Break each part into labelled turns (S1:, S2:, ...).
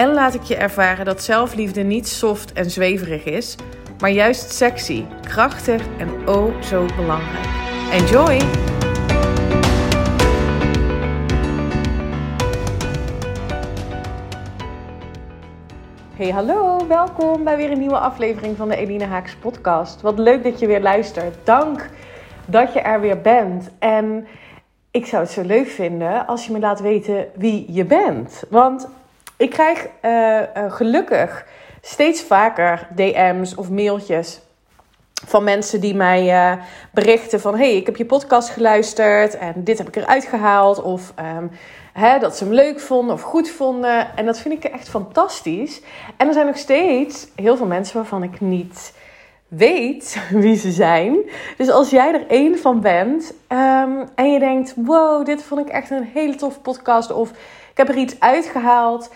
S1: en laat ik je ervaren dat zelfliefde niet soft en zweverig is, maar juist sexy, krachtig en oh zo belangrijk. Enjoy! Hey, hallo, welkom bij weer een nieuwe aflevering van de Eline Haaks podcast. Wat leuk dat je weer luistert. Dank dat je er weer bent. En ik zou het zo leuk vinden als je me laat weten wie je bent. Want ik krijg uh, uh, gelukkig steeds vaker DM's of mailtjes van mensen die mij uh, berichten van... hey, ik heb je podcast geluisterd en dit heb ik eruit gehaald. Of um, hè, dat ze hem leuk vonden of goed vonden. En dat vind ik echt fantastisch. En er zijn nog steeds heel veel mensen waarvan ik niet weet wie ze zijn. Dus als jij er één van bent um, en je denkt: wow, dit vond ik echt een hele toffe podcast. Of ik heb er iets uitgehaald.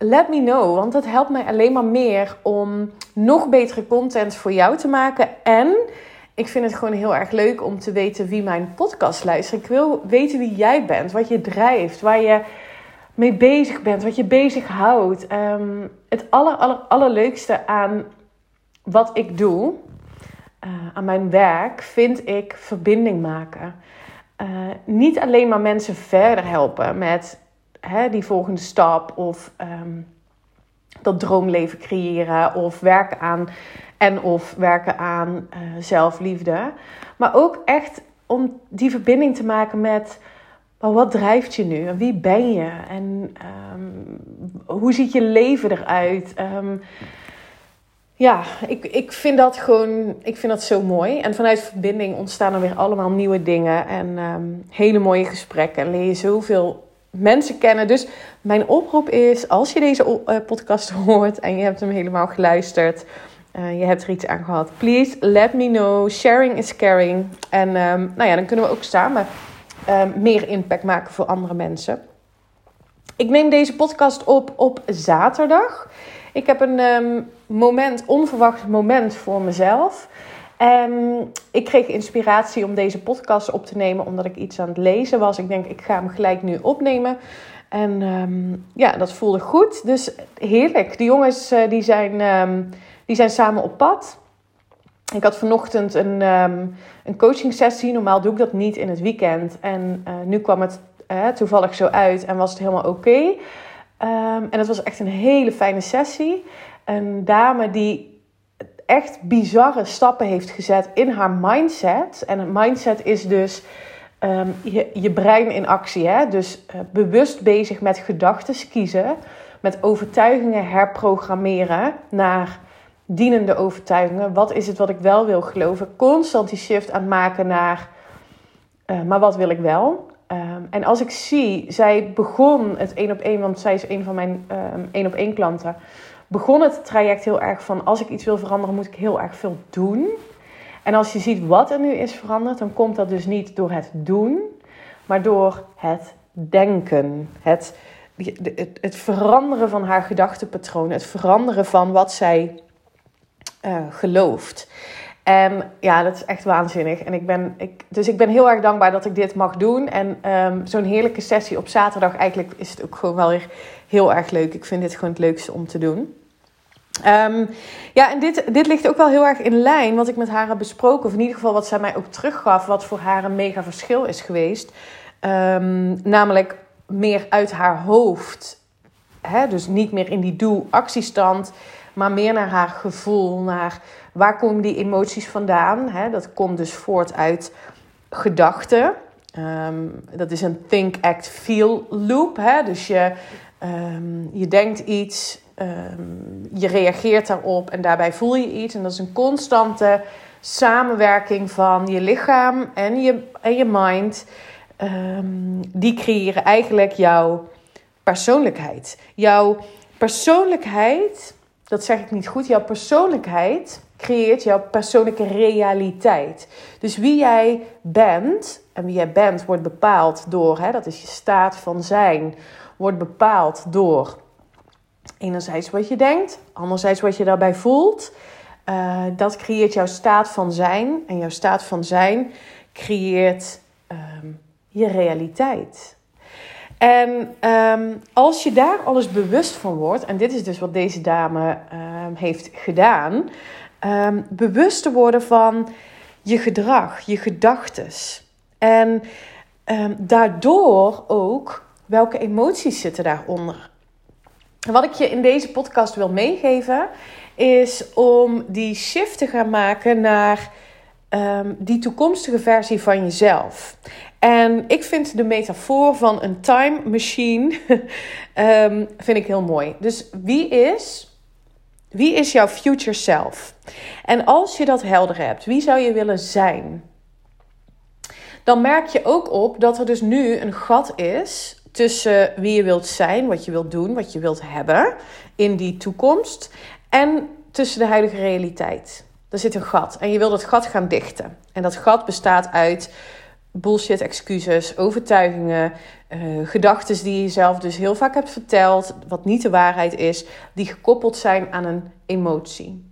S1: Let me know, want dat helpt mij alleen maar meer om nog betere content voor jou te maken. En ik vind het gewoon heel erg leuk om te weten wie mijn podcast luistert. Ik wil weten wie jij bent, wat je drijft, waar je mee bezig bent, wat je bezighoudt. Um, het aller, aller, allerleukste aan wat ik doe, uh, aan mijn werk, vind ik verbinding maken. Uh, niet alleen maar mensen verder helpen met hè, die volgende stap of um, dat droomleven creëren of werken aan en of werken aan uh, zelfliefde, maar ook echt om die verbinding te maken met maar wat drijft je nu en wie ben je en um, hoe ziet je leven eruit? Um, ja, ik, ik vind dat gewoon, ik vind dat zo mooi. En vanuit verbinding ontstaan er weer allemaal nieuwe dingen en hele mooie gesprekken. En leer je zoveel mensen kennen. Dus mijn oproep is, als je deze uh, podcast hoort en je hebt hem helemaal geluisterd, uh, je hebt er iets aan gehad, please let me know. Sharing is caring. En um, nou ja, dan kunnen we ook samen um, meer impact maken voor andere mensen. Ik neem deze podcast op op zaterdag. Ik heb een um, moment, onverwacht moment voor mezelf. En ik kreeg inspiratie om deze podcast op te nemen omdat ik iets aan het lezen was. Ik denk, ik ga hem gelijk nu opnemen. En um, ja, dat voelde goed. Dus heerlijk. Die jongens uh, die zijn, um, die zijn samen op pad. Ik had vanochtend een, um, een coaching sessie. Normaal doe ik dat niet in het weekend. En uh, nu kwam het uh, toevallig zo uit en was het helemaal oké. Um, en het was echt een hele fijne sessie. Een dame die echt bizarre stappen heeft gezet in haar mindset. En het mindset is dus um, je, je brein in actie. Hè? Dus uh, bewust bezig met gedachten kiezen. Met overtuigingen herprogrammeren naar dienende overtuigingen. Wat is het wat ik wel wil geloven? Constant die shift aan maken naar... Uh, maar wat wil ik wel? Um, en als ik zie, zij begon het één op één, want zij is een van mijn um, één op één klanten. Begon het traject heel erg van: als ik iets wil veranderen, moet ik heel erg veel doen. En als je ziet wat er nu is veranderd, dan komt dat dus niet door het doen, maar door het denken. Het, het, het veranderen van haar gedachtenpatroon, het veranderen van wat zij uh, gelooft. En ja, dat is echt waanzinnig. En ik ben, ik, dus ik ben heel erg dankbaar dat ik dit mag doen. En um, zo'n heerlijke sessie op zaterdag, eigenlijk is het ook gewoon wel weer heel erg leuk. Ik vind dit gewoon het leukste om te doen. Um, ja, en dit, dit ligt ook wel heel erg in lijn wat ik met haar heb besproken. Of in ieder geval wat zij mij ook teruggaf, wat voor haar een mega verschil is geweest. Um, namelijk meer uit haar hoofd. Hè? Dus niet meer in die doe-actiestand, maar meer naar haar gevoel, naar Waar komen die emoties vandaan? Hè? Dat komt dus voort uit gedachten. Um, dat is een think, act, feel loop. Hè? Dus je, je denkt iets, um, je reageert daarop en daarbij voel je iets. En dat is een constante samenwerking van je lichaam en je, en je mind. die creëren eigenlijk jouw persoonlijkheid. Jouw persoonlijkheid dat zeg ik niet goed, jouw persoonlijkheid creëert jouw persoonlijke realiteit. Dus wie jij bent, en wie jij bent wordt bepaald door, hè, dat is je staat van zijn, wordt bepaald door enerzijds wat je denkt, anderzijds wat je daarbij voelt. Uh, dat creëert jouw staat van zijn. En jouw staat van zijn creëert um, je realiteit. En um, als je daar alles bewust van wordt, en dit is dus wat deze dame um, heeft gedaan, bewust te worden van je gedrag, je gedachtes. En daardoor ook welke emoties zitten daaronder. Wat ik je in deze podcast wil meegeven, is om die shift te gaan maken naar um, die toekomstige versie van jezelf. En ik vind de metafoor van een time machine um, vind ik heel mooi. Dus wie is, wie is jouw future self? En als je dat helder hebt, wie zou je willen zijn? Dan merk je ook op dat er dus nu een gat is tussen wie je wilt zijn, wat je wilt doen, wat je wilt hebben in die toekomst. En tussen de huidige realiteit. Er zit een gat en je wil dat gat gaan dichten. En dat gat bestaat uit bullshit excuses, overtuigingen, uh, gedachten die je zelf dus heel vaak hebt verteld, wat niet de waarheid is, die gekoppeld zijn aan een emotie.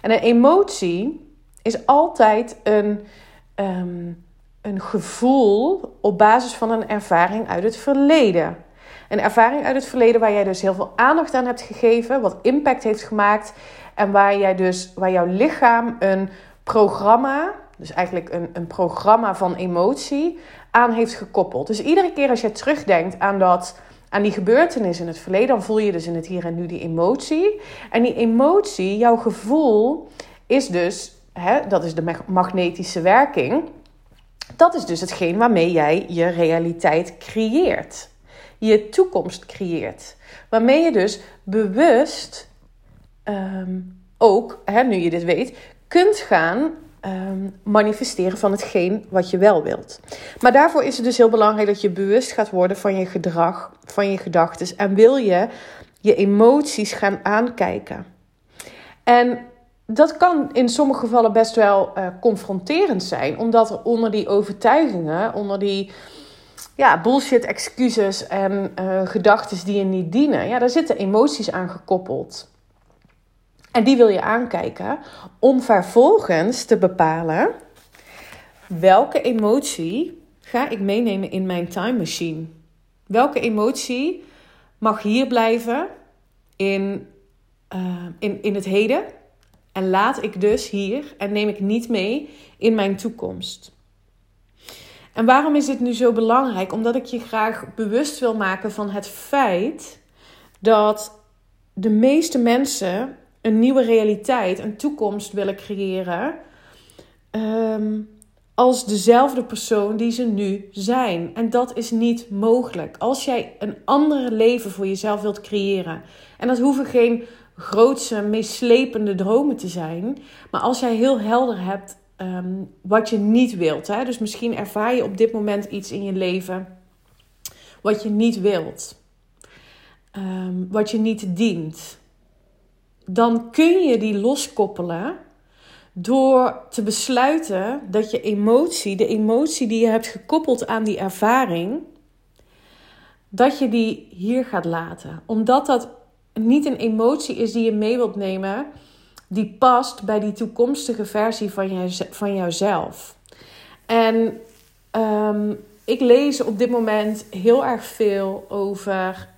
S1: En een emotie is altijd een, um, een gevoel op basis van een ervaring uit het verleden. Een ervaring uit het verleden waar jij dus heel veel aandacht aan hebt gegeven, wat impact heeft gemaakt en waar jij dus, waar jouw lichaam een programma, dus eigenlijk een, een programma van emotie, aan heeft gekoppeld. Dus iedere keer als je terugdenkt aan dat aan die gebeurtenis in het verleden, dan voel je dus in het hier en nu die emotie. En die emotie, jouw gevoel, is dus, hè, dat is de magnetische werking. Dat is dus hetgeen waarmee jij je realiteit creëert je toekomst creëert. Waarmee je dus bewust ehm, ook, hè, nu je dit weet, kunt gaan ehm, manifesteren van hetgeen wat je wel wilt. Maar daarvoor is het dus heel belangrijk dat je bewust gaat worden van je gedrag, van je gedachten. En wil je je emoties gaan aankijken. En dat kan in sommige gevallen best wel uh, confronterend zijn, omdat er onder die overtuigingen, onder die ja, bullshit excuses en uh, gedachten die je niet dienen. Ja, daar zitten emoties aan gekoppeld. En die wil je aankijken om vervolgens te bepalen welke emotie ga ik meenemen in mijn time machine. Welke emotie mag hier blijven in, uh, in, in het heden en laat ik dus hier en neem ik niet mee in mijn toekomst. En waarom is dit nu zo belangrijk? Omdat ik je graag bewust wil maken van het feit dat de meeste mensen een nieuwe realiteit, een toekomst willen creëren. Um, als dezelfde persoon die ze nu zijn. En dat is niet mogelijk. Als jij een andere leven voor jezelf wilt creëren. En dat hoeven geen grootse, meeslepende dromen te zijn. Maar als jij heel helder hebt Ehm, wat je niet wilt. Hè? Dus misschien ervaar je op dit moment iets in je leven wat je niet wilt. Um, wat je niet dient. Dan kun je die loskoppelen door te besluiten dat je emotie, de emotie die je hebt gekoppeld aan die ervaring, dat je die hier gaat laten. Omdat dat niet een emotie is die je mee wilt nemen die past bij die toekomstige versie van, jou, van jouzelf. En um, ik lees op dit moment heel erg veel over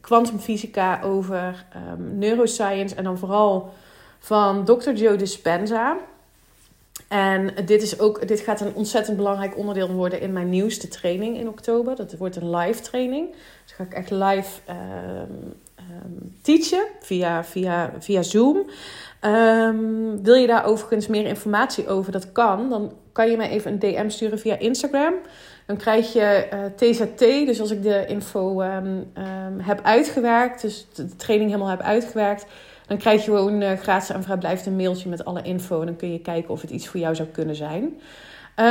S1: kwantumfysica, um, over um, neuroscience en dan vooral van Dr. Joe Dispenza. En dit, is ook, dit gaat een ontzettend belangrijk onderdeel worden in mijn nieuwste training in oktober. Dat wordt een live training. Dus ga ik echt live teachen via, via, via Zoom. Um, wil je daar overigens meer informatie over? Dat kan. Dan kan je mij even een DM sturen via Instagram. Dan krijg je uh, eh, TZT. Dus als ik de info um, heb uitgewerkt, dus de training helemaal heb uitgewerkt, dan krijg je gewoon uh, gratis en vrijblijvend een mailtje met alle info. En dan kun je kijken of het iets voor jou zou kunnen zijn.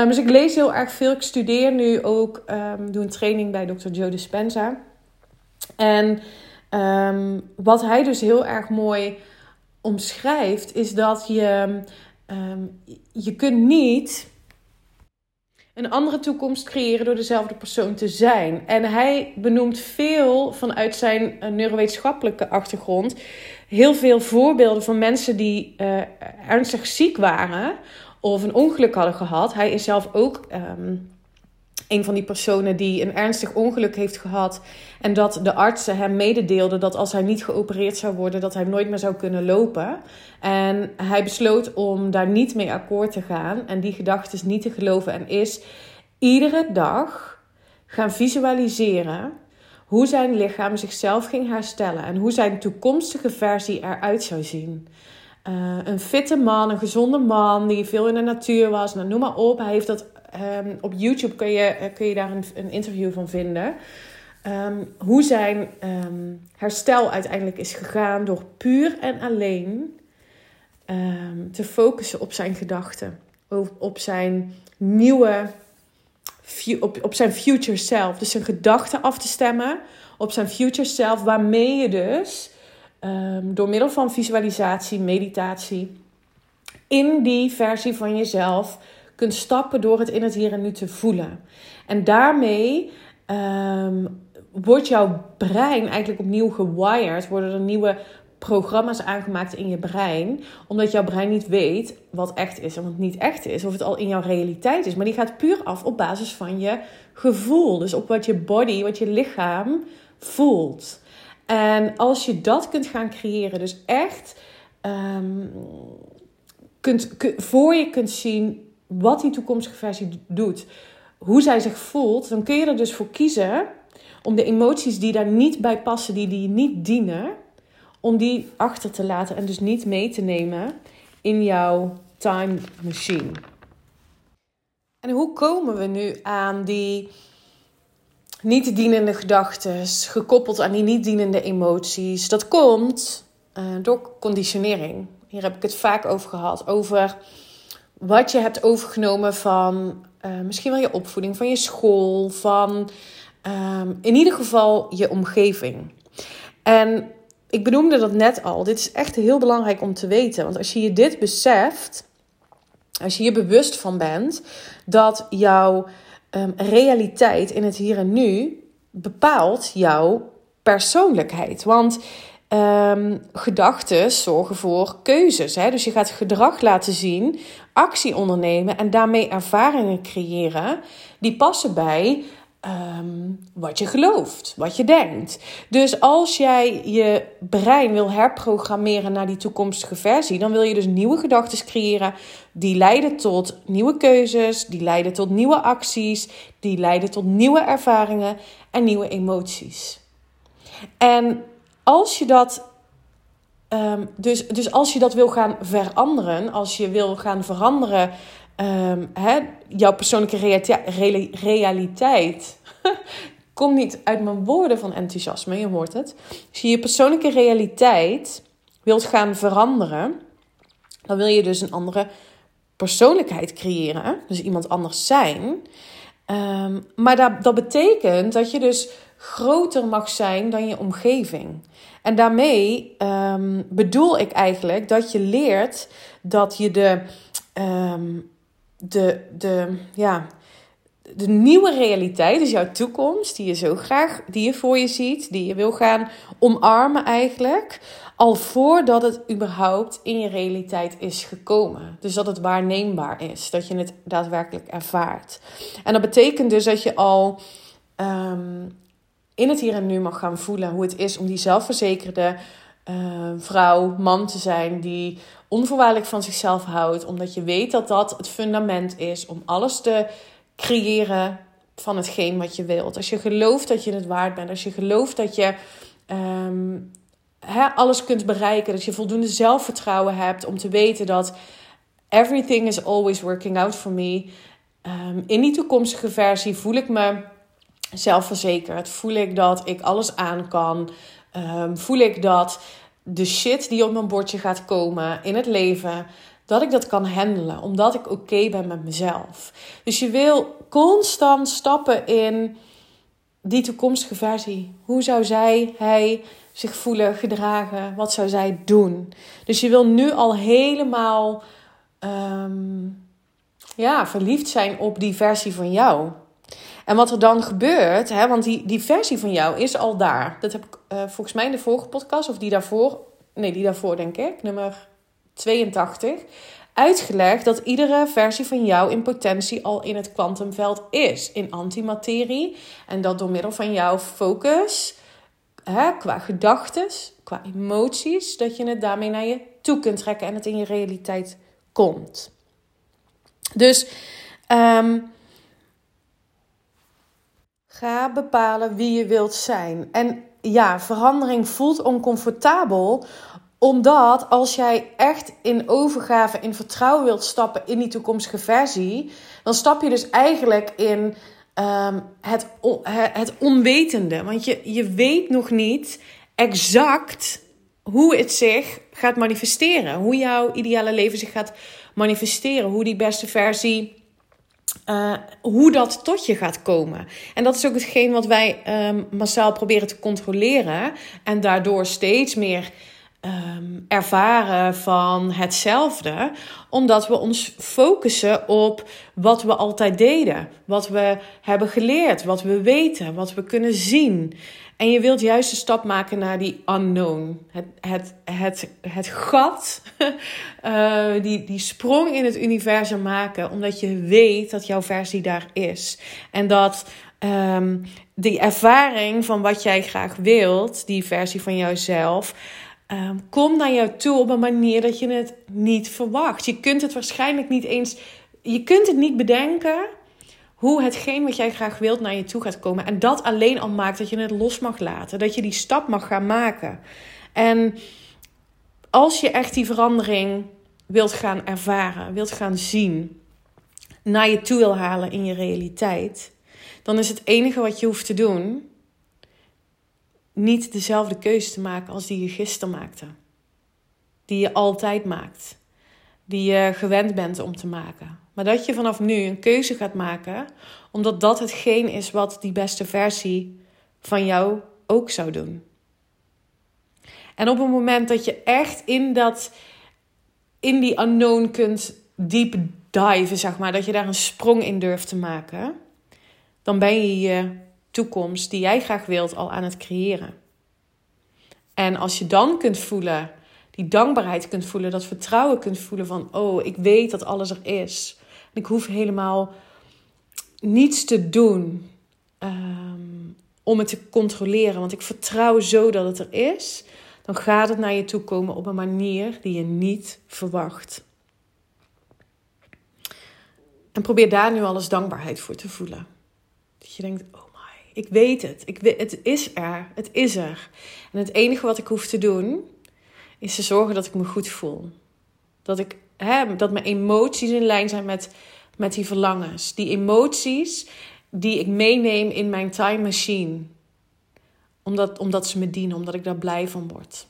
S1: Dus ik lees heel erg veel. Ik studeer nu ook, doe een training bij Dr. Joe Dispenza. En Ehm, wat hij dus heel erg mooi omschrijft, is dat je, ehm, je kunt niet een andere toekomst creëren door dezelfde persoon te zijn. En hij benoemt veel vanuit zijn uh, neurowetenschappelijke achtergrond heel veel voorbeelden van mensen die uh, ernstig ziek waren of een ongeluk hadden gehad. Hij is zelf ook um, een van die personen die een ernstig ongeluk heeft gehad. En dat de artsen hem mededeelden dat als hij niet geopereerd zou worden, dat hij nooit meer zou kunnen lopen. En hij besloot om daar niet mee akkoord te gaan en die gedachten niet te geloven. En is iedere dag gaan visualiseren hoe zijn lichaam zichzelf ging herstellen en hoe zijn toekomstige versie eruit zou zien. Uh, een fitte man, een gezonde man die veel in de natuur was, nou, noem maar op. Hij heeft dat um, op YouTube kun je, eh, kun je daar een, een interview van vinden. Um, hoe zijn um, herstel uiteindelijk is gegaan door puur en alleen te focussen op zijn gedachten, op, op zijn nieuwe op, op zijn future self. Dus zijn gedachten af te stemmen op zijn future self, waarmee je dus door middel van visualisatie, meditatie, in die versie van jezelf kunt stappen door het in het hier en nu te voelen. En daarmee um, wordt jouw brein eigenlijk opnieuw gewired, worden er nieuwe programma's aangemaakt in je brein. Omdat jouw brein niet weet wat echt is en wat niet echt is. Of het al in jouw realiteit is. Maar die gaat puur af op basis van je gevoel. Dus op wat je body, wat je lichaam voelt. En als je dat kunt gaan creëren, dus echt um, kunt, voor je kunt zien wat die toekomstige versie doet, hoe zij zich voelt, dan kun je er dus voor kiezen om de emoties die daar niet bij passen, die, die niet dienen, om die achter te laten en dus niet mee te nemen in jouw time machine. En hoe komen we nu aan die niet dienende gedachten, gekoppeld aan die niet dienende emoties? Dat komt uh, door conditionering. Hier heb ik het vaak over gehad. Over wat je hebt overgenomen van uh, misschien wel je opvoeding, van je school, van um, in ieder geval je omgeving. En ik benoemde dat net al. Dit is echt heel belangrijk om te weten. Want als je je dit beseft, als je je bewust van bent dat jouw um, realiteit in het hier en nu bepaalt jouw persoonlijkheid. Want um, gedachten zorgen voor keuzes. Hè? Dus je gaat gedrag laten zien, actie ondernemen en daarmee ervaringen creëren die passen bij um, wat je gelooft, wat je denkt. Dus als jij je brein wil herprogrammeren naar die toekomstige versie, dan wil je dus nieuwe gedachten creëren die leiden tot nieuwe keuzes, die leiden tot nieuwe acties, die leiden tot nieuwe ervaringen en nieuwe emoties. En als je dat um, dus, dus als je dat wil gaan veranderen, als je wil gaan veranderen um, hè, jouw persoonlijke realiteit, komt niet uit mijn woorden van enthousiasme, je hoort het. Als je je persoonlijke realiteit wilt gaan veranderen, dan wil je dus een andere persoonlijkheid creëren, dus iemand anders zijn. Um, maar dat, dat betekent dat je dus groter mag zijn dan je omgeving. En daarmee um, bedoel ik eigenlijk dat je leert dat je de, um, de, de, ja, de nieuwe realiteit, dus jouw toekomst, die je zo graag, die je voor je ziet, die je wil gaan omarmen eigenlijk, al voordat het überhaupt in je realiteit is gekomen. Dus dat het waarneembaar is, dat je het daadwerkelijk ervaart. En dat betekent dus dat je al um, in het hier en nu mag gaan voelen hoe het is om die zelfverzekerde uh, vrouw, man te zijn die onvoorwaardelijk van zichzelf houdt, omdat je weet dat dat het fundament is om alles te creëren van hetgeen wat je wilt. Als je gelooft dat je het waard bent, als je gelooft dat je um, alles kunt bereiken, dat je voldoende zelfvertrouwen hebt om te weten dat everything is always working out for me. Um, in die toekomstige versie voel ik me zelfverzekerd, voel ik dat ik alles aan kan, um, voel ik dat de shit die op mijn bordje gaat komen in het leven, dat ik dat kan handelen, omdat ik oké ben met mezelf. Dus je wil constant stappen in die toekomstige versie. Hoe zou zij, hij zich voelen, gedragen? Wat zou zij doen? Dus je wil nu al helemaal ehm, ja, verliefd zijn op die versie van jou. En wat er dan gebeurt, hè, want die, die versie van jou is al daar. Dat heb ik uh, volgens mij in de vorige podcast, of die daarvoor, nee, die daarvoor denk ik, nummer 82, uitgelegd dat iedere versie van jou in potentie al in het kwantumveld is, in antimaterie. En dat door middel van jouw focus, hè, qua gedachten, qua emoties, dat je het daarmee naar je toe kunt trekken en het in je realiteit komt. Dus um, ga bepalen wie je wilt zijn. En ja, verandering voelt oncomfortabel omdat als jij echt in overgave, in vertrouwen wilt stappen in die toekomstige versie, dan stap je dus eigenlijk in um, het, het onwetende. Want je, je weet nog niet exact hoe het zich gaat manifesteren. Hoe jouw ideale leven zich gaat manifesteren. Hoe die beste versie. Uh, hoe dat tot je gaat komen. En dat is ook hetgeen wat wij um, massaal proberen te controleren. En daardoor steeds meer um, ervaren van hetzelfde, omdat we ons focussen op wat we altijd deden, wat we hebben geleerd, wat we weten, wat we kunnen zien. En je wilt juist een stap maken naar die unknown. Het, het, het, het gat, uh, die, die sprong in het universum maken, omdat je weet dat jouw versie daar is. En dat um, die ervaring van wat jij graag wilt, die versie van jouzelf, um, komt naar jou toe op een manier dat je het niet verwacht. Je kunt het waarschijnlijk niet eens, je kunt het niet bedenken hoe hetgeen wat jij graag wilt naar je toe gaat komen. En dat alleen al maakt dat je het los mag laten, dat je die stap mag gaan maken. En als je echt die verandering wilt gaan ervaren, wilt gaan zien, naar je toe wil halen in je realiteit, dan is het enige wat je hoeft te doen niet dezelfde keuze te maken als die je gisteren maakte. Die je altijd maakt. Die je gewend bent om te maken. Maar dat je vanaf nu een keuze gaat maken, omdat dat hetgeen is wat die beste versie van jou ook zou doen. En op het moment dat je echt in, dat, in die unknown kunt deep diven, zeg maar, dat je daar een sprong in durft te maken, dan ben je je toekomst die jij graag wilt al aan het creëren. En als je dan kunt voelen, die dankbaarheid kunt voelen, dat vertrouwen kunt voelen van, oh, ik weet dat alles er is. En ik hoef helemaal niets te doen um, om het te controleren, want ik vertrouw zo dat het er is. Dan gaat het naar je toe komen op een manier die je niet verwacht. En probeer daar nu alles dankbaarheid voor te voelen. Dat je denkt, oh ik weet het. Ik weet, het is er. Het is er. En het enige wat ik hoef te doen, is te zorgen dat ik me goed voel. Dat, ik, hè, dat mijn emoties in lijn zijn met, met die verlangens. Die emoties die ik meeneem in mijn time machine. Omdat, omdat ze me dienen, omdat ik daar blij van word.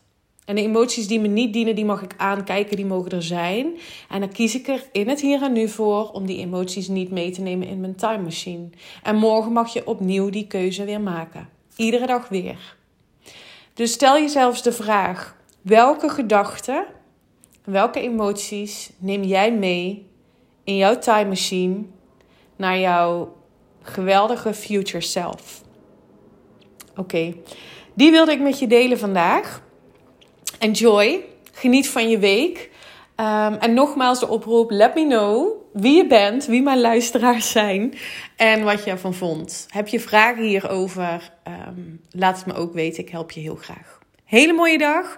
S1: En de emoties die me niet dienen, die mag ik aankijken, die mogen er zijn. En dan kies ik er in het hier en nu voor om die emoties niet mee te nemen in mijn time machine. En morgen mag je opnieuw die keuze weer maken. Iedere dag weer. Dus stel jezelf de vraag: welke gedachten, welke emoties neem jij mee in jouw time machine naar jouw geweldige future self? Oké, die wilde ik met je delen vandaag. Enjoy. Geniet van je week. Um, en nogmaals de oproep: let me know wie je bent, wie mijn luisteraars zijn en wat je ervan vond. Heb je vragen hierover? Um, laat het me ook weten. Ik help je heel graag. Hele mooie dag